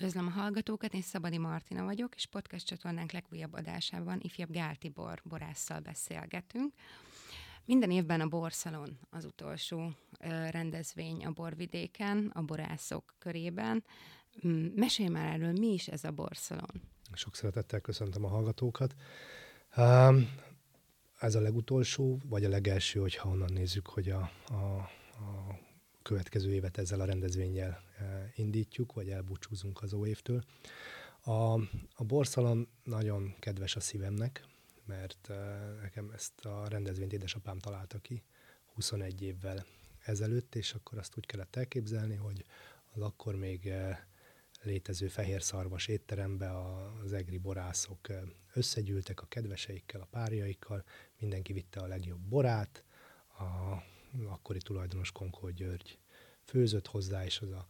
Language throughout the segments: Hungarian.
Üdvözlöm a hallgatókat, én Szabadi Martina vagyok, és podcast csatornánk legújabb adásában ifjabb Gál Tibor borásszal beszélgetünk. Minden évben a Borszalon az utolsó rendezvény a borvidéken, a borászok körében. Mesélj már erről, mi is ez a Borszalon? Sok szeretettel köszöntöm a hallgatókat. Ez a legutolsó, vagy a legelső, hogyha onnan nézzük, hogy a, a, a következő évet ezzel a rendezvényel e, indítjuk, vagy elbúcsúzunk az évtől. A, a borszalon nagyon kedves a szívemnek, mert e, nekem ezt a rendezvényt édesapám találta ki 21 évvel ezelőtt, és akkor azt úgy kellett elképzelni, hogy az akkor még e, létező fehér szarvas étterembe az egri borászok összegyűltek a kedveseikkel, a párjaikkal, mindenki vitte a legjobb borát, a akkori tulajdonos Konkó György főzött hozzá, és az a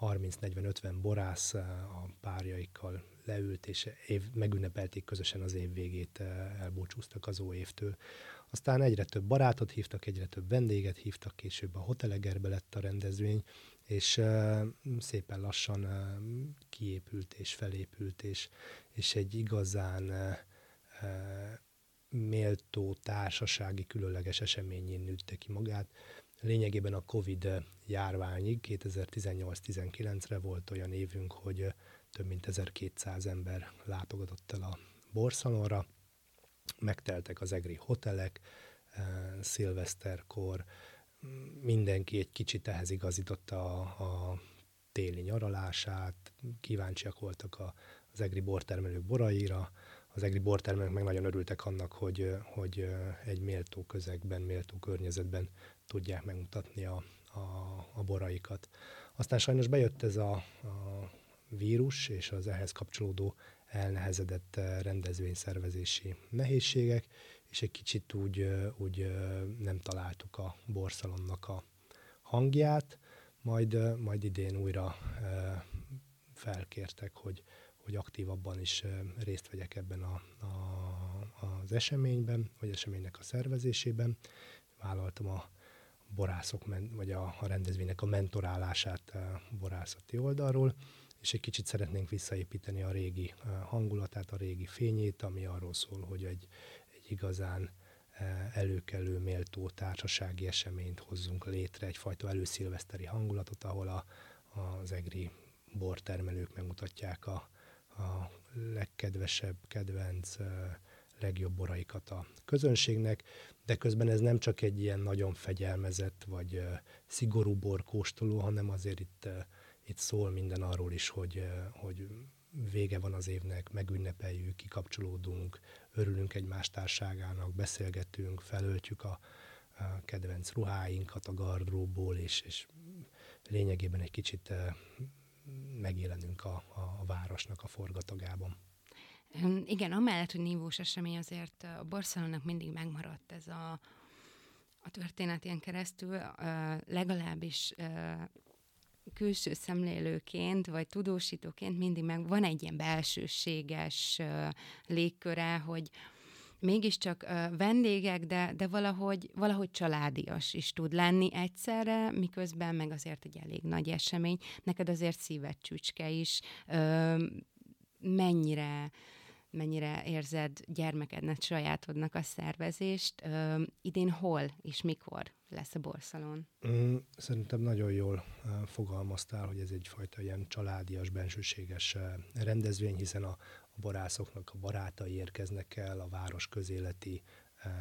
30-40-50 borász a párjaikkal leült, és év, megünnepelték közösen az év végét, elbúcsúztak az évtől. Aztán egyre több barátot hívtak, egyre több vendéget hívtak, később a Hotelegerbe lett a rendezvény, és uh, szépen lassan uh, kiépült és felépült, és, és egy igazán uh, méltó társasági különleges eseményén nőtte ki magát. Lényegében a Covid járványig 2018-19-re volt olyan évünk, hogy több mint 1200 ember látogatott el a borszalonra, megteltek az egri hotelek, szilveszterkor, mindenki egy kicsit ehhez igazította a, a téli nyaralását, kíváncsiak voltak a, az egri bortermelők boraira, az egri bortermelők meg nagyon örültek annak, hogy, hogy egy méltó közegben, méltó környezetben tudják megmutatni a, a, a boraikat. Aztán sajnos bejött ez a, a vírus és az ehhez kapcsolódó elnehezedett rendezvényszervezési nehézségek, és egy kicsit úgy, úgy nem találtuk a borszalonnak a hangját, majd, majd idén újra felkértek, hogy, hogy aktívabban is részt vegyek ebben a, a, az eseményben, vagy eseménynek a szervezésében. Vállaltam a borászok, vagy a, a rendezvénynek a mentorálását a borászati oldalról, és egy kicsit szeretnénk visszaépíteni a régi hangulatát, a régi fényét, ami arról szól, hogy egy, egy igazán előkelő, méltó társasági eseményt hozzunk létre, egyfajta előszilveszteri hangulatot, ahol a, az egri bortermelők megmutatják a, a legkedvesebb, kedvenc, legjobb boraikat a közönségnek, de közben ez nem csak egy ilyen nagyon fegyelmezett vagy szigorú borkóstoló, hanem azért itt, itt szól minden arról is, hogy, hogy vége van az évnek, megünnepeljük, kikapcsolódunk, örülünk egymás társágának, beszélgetünk, felöltjük a, a kedvenc ruháinkat a gardróból, és, és lényegében egy kicsit megjelenünk a, a városnak a forgatagában. Igen, amellett, hogy nívós esemény, azért a Barcelonának mindig megmaradt ez a, a történetén keresztül, legalábbis külső szemlélőként, vagy tudósítóként mindig meg van egy ilyen belsőséges légköre, hogy, mégiscsak vendégek, de, de valahogy, valahogy családias is tud lenni egyszerre, miközben meg azért egy elég nagy esemény. Neked azért szíved csücske is. Mennyire mennyire érzed gyermekednek sajátodnak a szervezést. Uh, idén hol és mikor lesz a borszalon? Mm, szerintem nagyon jól fogalmaztál, hogy ez egyfajta ilyen családias, bensőséges rendezvény, hiszen a, a borászoknak a barátai érkeznek el, a város közéleti eh,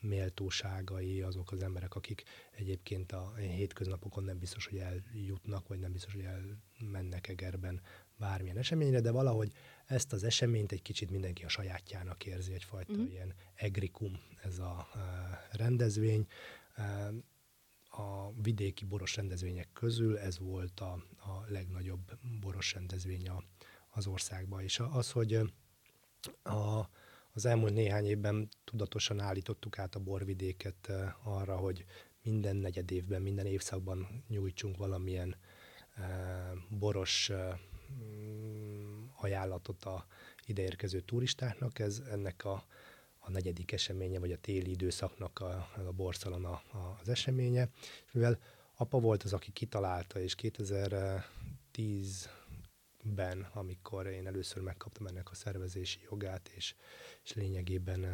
méltóságai, azok az emberek, akik egyébként a hétköznapokon nem biztos, hogy eljutnak, vagy nem biztos, hogy elmennek Egerben bármilyen eseményre, de valahogy ezt az eseményt egy kicsit mindenki a sajátjának érzi, egyfajta mm. ilyen egrikum ez a eh, rendezvény. Eh, a vidéki boros rendezvények közül ez volt a, a legnagyobb boros rendezvény a, az országba. És az, hogy a, az elmúlt néhány évben tudatosan állítottuk át a borvidéket arra, hogy minden negyed évben, minden évszakban nyújtsunk valamilyen boros ajánlatot a ideérkező turistáknak. Ez ennek a, a negyedik eseménye, vagy a téli időszaknak a, a borszalon a, a, az eseménye. És mivel apa volt az, aki kitalálta, és 2010 ben, amikor én először megkaptam ennek a szervezési jogát, és, és lényegében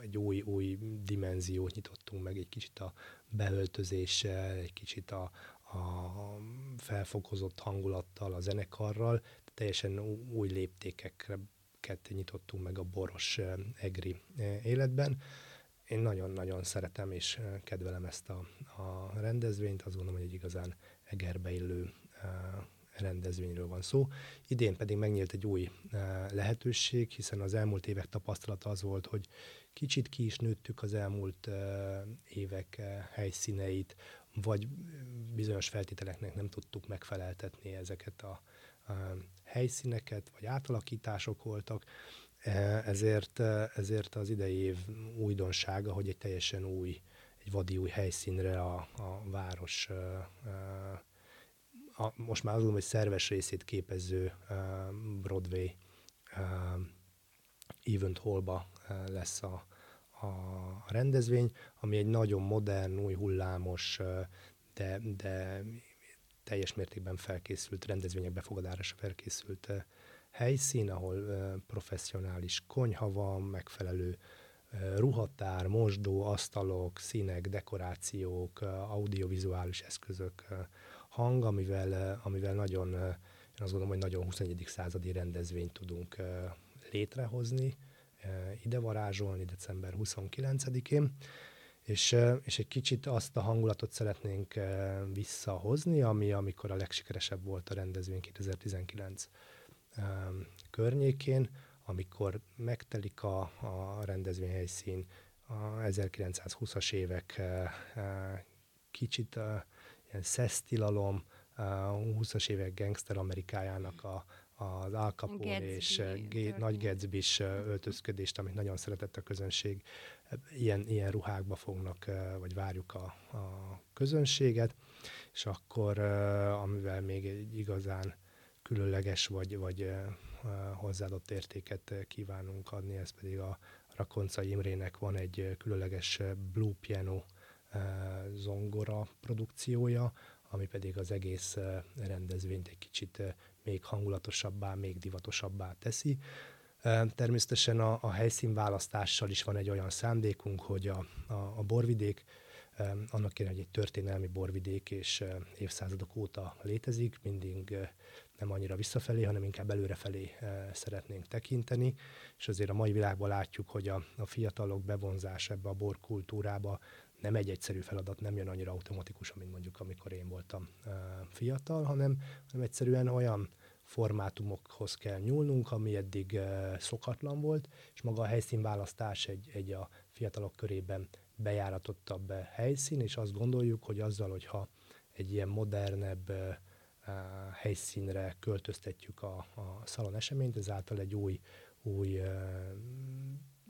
egy új, új dimenziót nyitottunk meg, egy kicsit a beöltözéssel, egy kicsit a, a felfokozott hangulattal, a zenekarral, teljesen új léptékeket nyitottunk meg a boros egri életben. Én nagyon-nagyon szeretem és kedvelem ezt a, a rendezvényt, azt gondolom, hogy egy igazán egerbe illő rendezvényről van szó. Idén pedig megnyílt egy új lehetőség, hiszen az elmúlt évek tapasztalata az volt, hogy kicsit ki is nőttük az elmúlt évek helyszíneit, vagy bizonyos feltételeknek nem tudtuk megfeleltetni ezeket a, a helyszíneket, vagy átalakítások voltak. Ezért, ezért az idei év újdonsága, hogy egy teljesen új, egy vadi új helyszínre a, a város a, most már azt gondolom, hogy szerves részét képező uh, Broadway uh, Event Hallba uh, lesz a, a rendezvény, ami egy nagyon modern, új hullámos, de, de teljes mértékben felkészült, rendezvények befogadása felkészült helyszín, ahol professzionális konyha van, megfelelő ruhatár, mosdó, asztalok, színek, dekorációk, audiovizuális eszközök, hang, amivel, amivel nagyon, én azt gondolom, hogy nagyon 21. századi rendezvényt tudunk eh, létrehozni, ide varázsolni december 29-én, és, és egy kicsit azt a hangulatot szeretnénk visszahozni, ami amikor a legsikeresebb volt a rendezvény 2019 környékén, amikor megtelik a, a rendezvényhelyszín, a 1920-as évek kicsit ilyen szesztilalom, a 20-as évek gangster Amerikájának a, az Al Capone és G- Nagy gatsby öltözködést, amit nagyon szeretett a közönség. Ilyen, ilyen ruhákba fognak, vagy várjuk a, a közönséget, és akkor, amivel még egy igazán különleges vagy, vagy hozzáadott értéket kívánunk adni, ez pedig a Rakonca Imrének van egy különleges Blue Piano zongora produkciója, ami pedig az egész rendezvényt egy kicsit még hangulatosabbá, még divatosabbá teszi. Természetesen a, a helyszínválasztással is van egy olyan szándékunk, hogy a, a, a borvidék, annak hogy egy történelmi borvidék, és évszázadok óta létezik, mindig nem annyira visszafelé, hanem inkább előrefelé szeretnénk tekinteni, és azért a mai világban látjuk, hogy a, a fiatalok bevonzás ebbe a borkultúrába nem egy egyszerű feladat, nem jön annyira automatikusan, mint mondjuk amikor én voltam uh, fiatal, hanem, hanem egyszerűen olyan formátumokhoz kell nyúlnunk, ami eddig uh, szokatlan volt, és maga a helyszínválasztás egy, egy a fiatalok körében bejáratottabb helyszín, és azt gondoljuk, hogy azzal, hogyha egy ilyen modernebb helyszínre költöztetjük a, a szalon eseményt, ezáltal egy új, új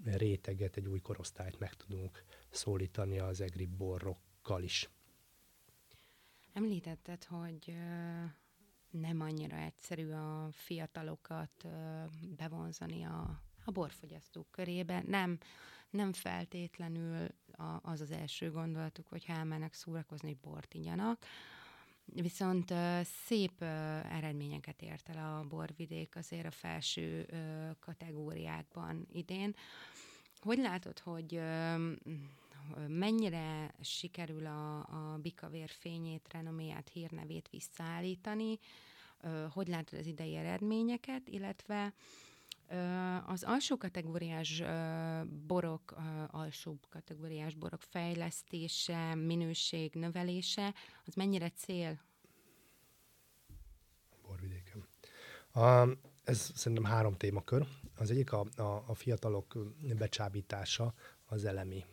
réteget, egy új korosztályt meg tudunk szólítani az egri borrokkal is. Említetted, hogy nem annyira egyszerű a fiatalokat bevonzani a, a borfogyasztók körébe. Nem, nem feltétlenül az az első gondolatuk, hogy ha elmennek szórakozni, hogy bort igyanak, Viszont szép eredményeket ért el a borvidék azért a felső kategóriákban idén. Hogy látod, hogy mennyire sikerül a, a Bikavér fényét, renoméját, hírnevét visszaállítani? Hogy látod az idei eredményeket, illetve az alsó kategóriás borok, alsó kategóriás borok fejlesztése, minőség növelése, az mennyire cél? Borvidéken. A, ez szerintem három témakör. Az egyik a, a, a fiatalok becsábítása az elemi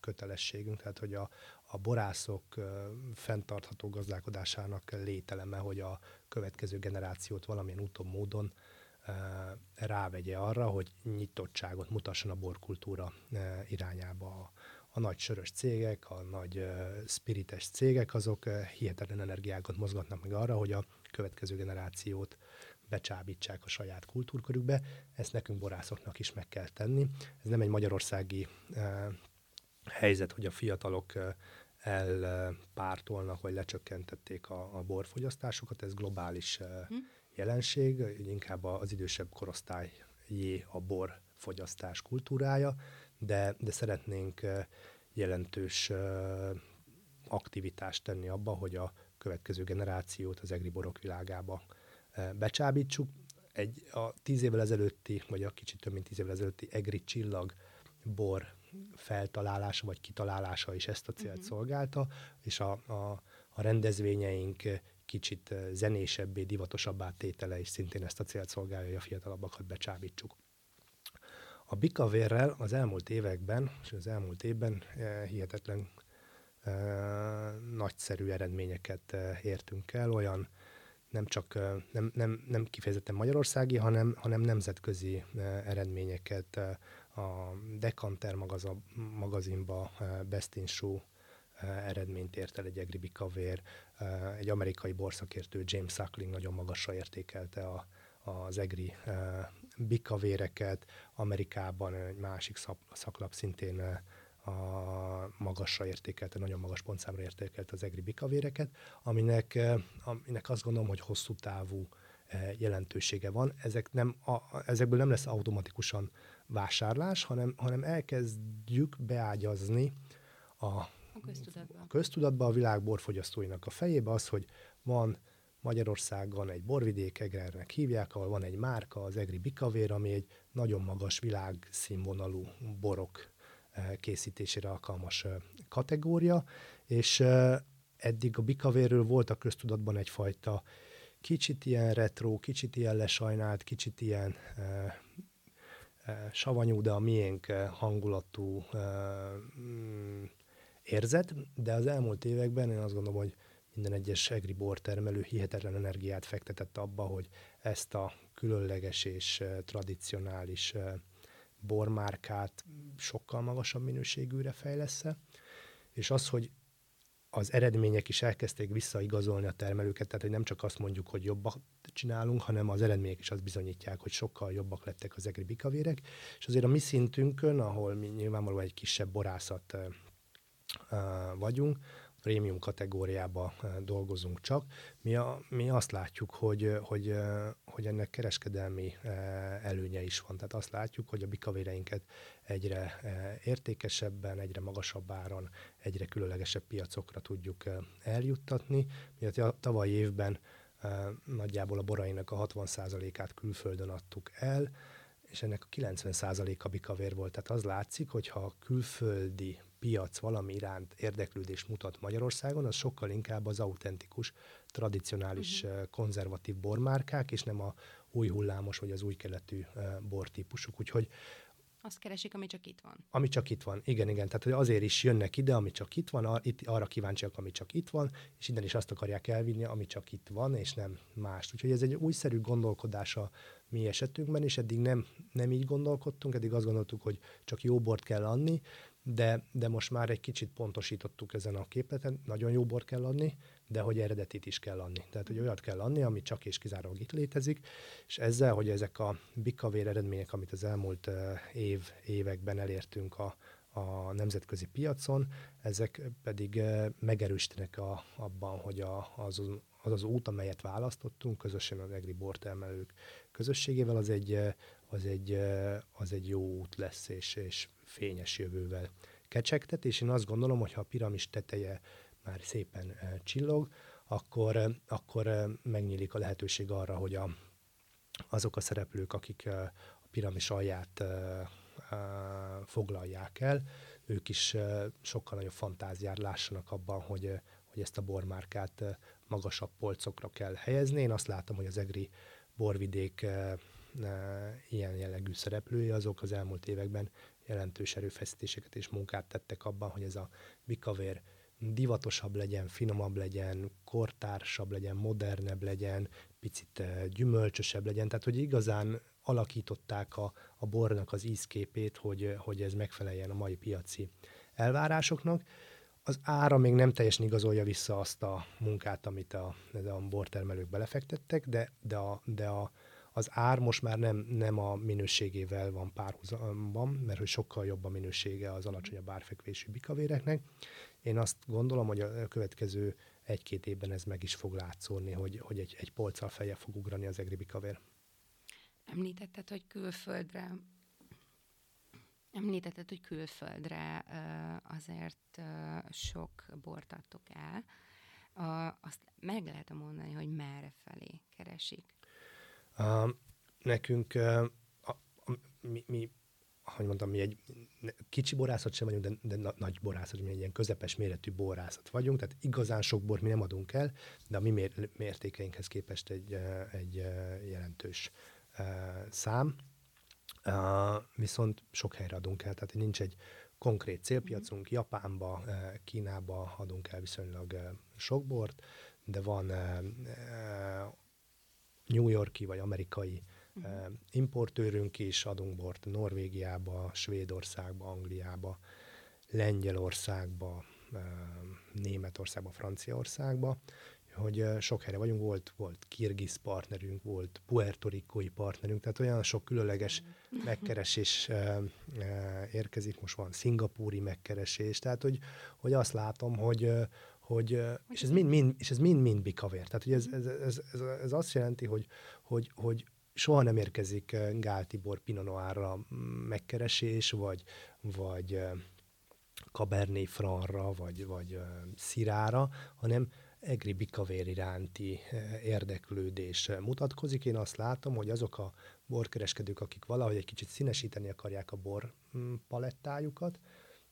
kötelességünk, tehát hogy a, a borászok fenntartható gazdálkodásának lételeme, hogy a következő generációt valamilyen úton, módon rávegye arra, hogy nyitottságot mutasson a borkultúra irányába. A, a nagy sörös cégek, a nagy spirites cégek, azok hihetetlen energiákat mozgatnak meg arra, hogy a következő generációt becsábítsák a saját kultúrkörükbe. Ezt nekünk borászoknak is meg kell tenni. Ez nem egy magyarországi helyzet, hogy a fiatalok elpártolnak, vagy lecsökkentették a, a borfogyasztásokat, ez globális hm. Jelenség, inkább az idősebb korosztályé a bor fogyasztás kultúrája, de, de szeretnénk jelentős aktivitást tenni abba, hogy a következő generációt az egri borok világába becsábítsuk. Egy, a tíz évvel ezelőtti, vagy a kicsit több mint tíz évvel ezelőtti egri csillag bor feltalálása vagy kitalálása is ezt a célt uh-huh. szolgálta, és a, a, a rendezvényeink kicsit zenésebbé, divatosabbá tétele is szintén ezt a célt szolgálja, hogy a fiatalabbakat becsábítsuk. A bikavérrel az elmúlt években, és az elmúlt évben hihetetlen nagyszerű eredményeket értünk el, olyan nem csak nem, nem, nem kifejezetten magyarországi, hanem, hanem nemzetközi eredményeket a Decanter magazinba Best in Show eredményt ért el egy egribi kavér. Egy amerikai borszakértő James Suckling nagyon magasra értékelte a, az egri bikavéreket. Amerikában egy másik szaklap szintén a magasra értékelte, nagyon magas pontszámra értékelte az egri bikavéreket, aminek, eh, aminek azt gondolom, hogy hosszú távú eh, jelentősége van. Ezek nem, a, ezekből nem lesz automatikusan vásárlás, hanem, hanem elkezdjük beágyazni a, a, köztudatba. a köztudatba a világ borfogyasztóinak a fejébe az, hogy van Magyarországon egy borvidék, Egernek hívják, ahol van egy márka, az Egri Bikavér, ami egy nagyon magas világszínvonalú borok készítésére alkalmas kategória, és eddig a bikavérről volt a köztudatban egyfajta kicsit ilyen retro, kicsit ilyen lesajnált, kicsit ilyen savanyú, de a miénk hangulatú mm, érzet, de az elmúlt években én azt gondolom, hogy minden egyes egri bortermelő hihetetlen energiát fektetett abba, hogy ezt a különleges és tradicionális bormárkát sokkal magasabb minőségűre fejlesz és az, hogy az eredmények is elkezdték visszaigazolni a termelőket, tehát hogy nem csak azt mondjuk, hogy jobbak csinálunk, hanem az eredmények is azt bizonyítják, hogy sokkal jobbak lettek az egri bikavérek, és azért a mi szintünkön, ahol mi nyilvánvalóan egy kisebb borászat vagyunk, prémium kategóriába dolgozunk csak. Mi, a, mi azt látjuk, hogy, hogy, hogy ennek kereskedelmi előnye is van. Tehát azt látjuk, hogy a bikavéreinket egyre értékesebben, egyre magasabb áron, egyre különlegesebb piacokra tudjuk eljuttatni. Mi a tavalyi évben nagyjából a borainak a 60%-át külföldön adtuk el, és ennek a 90%-a bikavér volt. Tehát az látszik, hogy ha a külföldi piac valami iránt érdeklődést mutat Magyarországon, az sokkal inkább az autentikus, tradicionális, uh-huh. konzervatív bormárkák, és nem a új hullámos vagy az új keletű bortípusuk. Úgyhogy azt keresik, ami csak itt van. Ami csak itt van, igen, igen. Tehát hogy azért is jönnek ide, ami csak itt van, itt, arra kíváncsiak, ami csak itt van, és innen is azt akarják elvinni, ami csak itt van, és nem más. Úgyhogy ez egy újszerű gondolkodás a mi esetünkben, és eddig nem, nem így gondolkodtunk, eddig azt gondoltuk, hogy csak jó bort kell adni, de, de most már egy kicsit pontosítottuk ezen a képleten, nagyon jó bor kell adni, de hogy eredetit is kell adni. Tehát, hogy olyat kell adni, ami csak és kizárólag itt létezik, és ezzel, hogy ezek a bikavér eredmények, amit az elmúlt év, években elértünk a, a nemzetközi piacon, ezek pedig megerősítenek a, abban, hogy a, az, az az út, amelyet választottunk, közösen az egri bortermelők közösségével, az egy, az egy, az egy jó út lesz, és, és fényes jövővel kecsegtet, és én azt gondolom, hogy ha a piramis teteje már szépen csillog, akkor, akkor megnyílik a lehetőség arra, hogy a, azok a szereplők, akik a piramis alját foglalják el, ők is sokkal nagyobb fantáziát lássanak abban, hogy, hogy ezt a bormárkát magasabb polcokra kell helyezni. Én azt látom, hogy az EGRI borvidék ilyen jellegű szereplői, azok az elmúlt években jelentős erőfeszítéseket és munkát tettek abban, hogy ez a bikavér divatosabb legyen, finomabb legyen, kortársabb legyen, modernebb legyen, picit gyümölcsösebb legyen, tehát hogy igazán alakították a, a bornak az ízképét, hogy, hogy ez megfeleljen a mai piaci elvárásoknak. Az ára még nem teljesen igazolja vissza azt a munkát, amit a, a bortermelők belefektettek, de, de, a, de a, Az ár most már nem, nem a minőségével van párhuzamban, mert hogy sokkal jobb a minősége az alacsonyabb árfekvésű bikavéreknek. Én azt gondolom, hogy a következő egy-két évben ez meg is fog látszódni, hogy, hogy egy, egy polccal feje fog ugrani az egri bikavér. Említetted, hogy külföldre Említetted, hogy külföldre azért sok bort adtok el. Azt meg lehet mondani, hogy merre felé keresik? Nekünk, mi, mi, hogy mondtam, mi egy kicsi borászat sem vagyunk, de, de na, nagy borászat, mi egy ilyen közepes méretű borászat vagyunk, tehát igazán sok bort mi nem adunk el, de a mi mér, mértékeinkhez képest egy, egy jelentős szám. Viszont sok helyre adunk el, tehát nincs egy konkrét célpiacunk. Japánba, Kínába adunk el viszonylag sok bort, de van New Yorki vagy amerikai uh-huh. importőrünk is, adunk bort Norvégiába, Svédországba, Angliába, Lengyelországba, Németországba, Franciaországba, hogy sok helyre vagyunk, volt, volt kirgiz partnerünk, volt puertorikói partnerünk, tehát olyan sok különleges megkeresés érkezik, most van szingapúri megkeresés, tehát hogy, hogy azt látom, hogy, hogy és ez mind, mind, és ez mind, mind bikavér. Tehát hogy ez, ez, ez, ez, ez, azt jelenti, hogy, hogy, hogy soha nem érkezik Gál Tibor Pinot Noirra megkeresés, vagy, vagy Cabernet Franra, vagy, vagy Szirára, hanem egri bikavér iránti érdeklődés mutatkozik. Én azt látom, hogy azok a borkereskedők, akik valahogy egy kicsit színesíteni akarják a bor mm, palettájukat,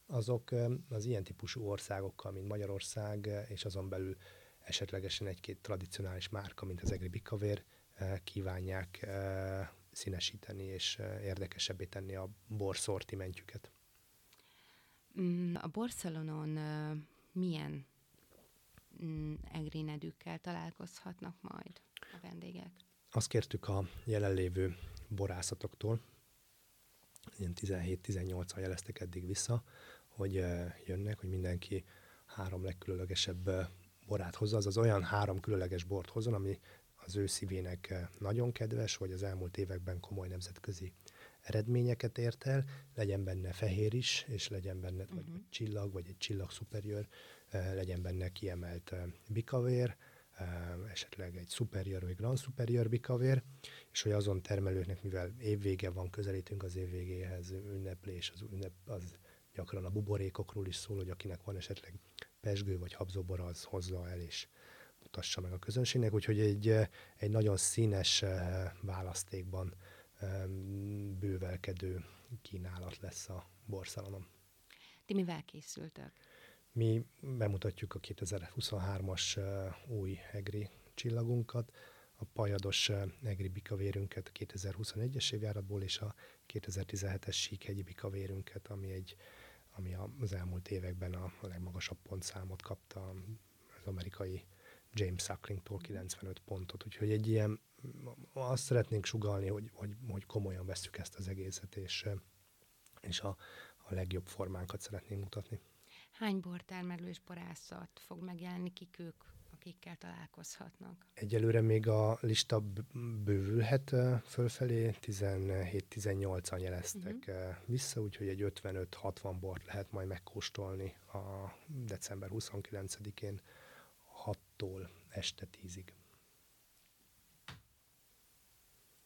azok az ilyen típusú országokkal, mint Magyarország, és azon belül esetlegesen egy-két tradicionális márka, mint az Egri Bikavér, kívánják színesíteni és érdekesebbé tenni a borszortimentjüket. Mm, a borszalonon milyen mm, egrinedükkel találkozhatnak majd a vendégek? Azt kértük a jelenlévő borászatoktól, ilyen 17-18-an jeleztek eddig vissza, hogy jönnek, hogy mindenki három legkülönlegesebb borát hozza, az olyan három különleges bort hozzon, ami az ő szívének nagyon kedves, vagy az elmúlt években komoly nemzetközi eredményeket ért el, legyen benne fehér is, és legyen benne uh-huh. vagy egy csillag, vagy egy csillag superior, legyen benne kiemelt bikavér, esetleg egy superior vagy grand superior bikavér, és hogy azon termelőknek, mivel évvége van, közelítünk az évvégéhez, ünneplés, az ünnep az gyakran a buborékokról is szól, hogy akinek van esetleg pesgő vagy habzóbora, az hozza el és mutassa meg a közönségnek, úgyhogy egy, egy nagyon színes választékban bővelkedő kínálat lesz a borszalonom. Ti mivel készültök? Mi bemutatjuk a 2023-as új egri csillagunkat, a pajados egri bikavérünket a 2021-es évjáratból, és a 2017-es síkhegyi bikavérünket, ami egy ami az elmúlt években a legmagasabb pontszámot kapta az amerikai James Sucklingtól 95 pontot. Úgyhogy egy ilyen, azt szeretnénk sugalni, hogy, hogy, hogy komolyan veszük ezt az egészet, és, és a, a legjobb formánkat szeretnénk mutatni. Hány bortermelő és borászat fog megjelenni, kik ők? akikkel találkozhatnak? Egyelőre még a lista bővülhet fölfelé, 17-18-an jeleztek uh-huh. vissza, úgyhogy egy 55-60 bort lehet majd megkóstolni a december 29-én 6-tól este 10-ig.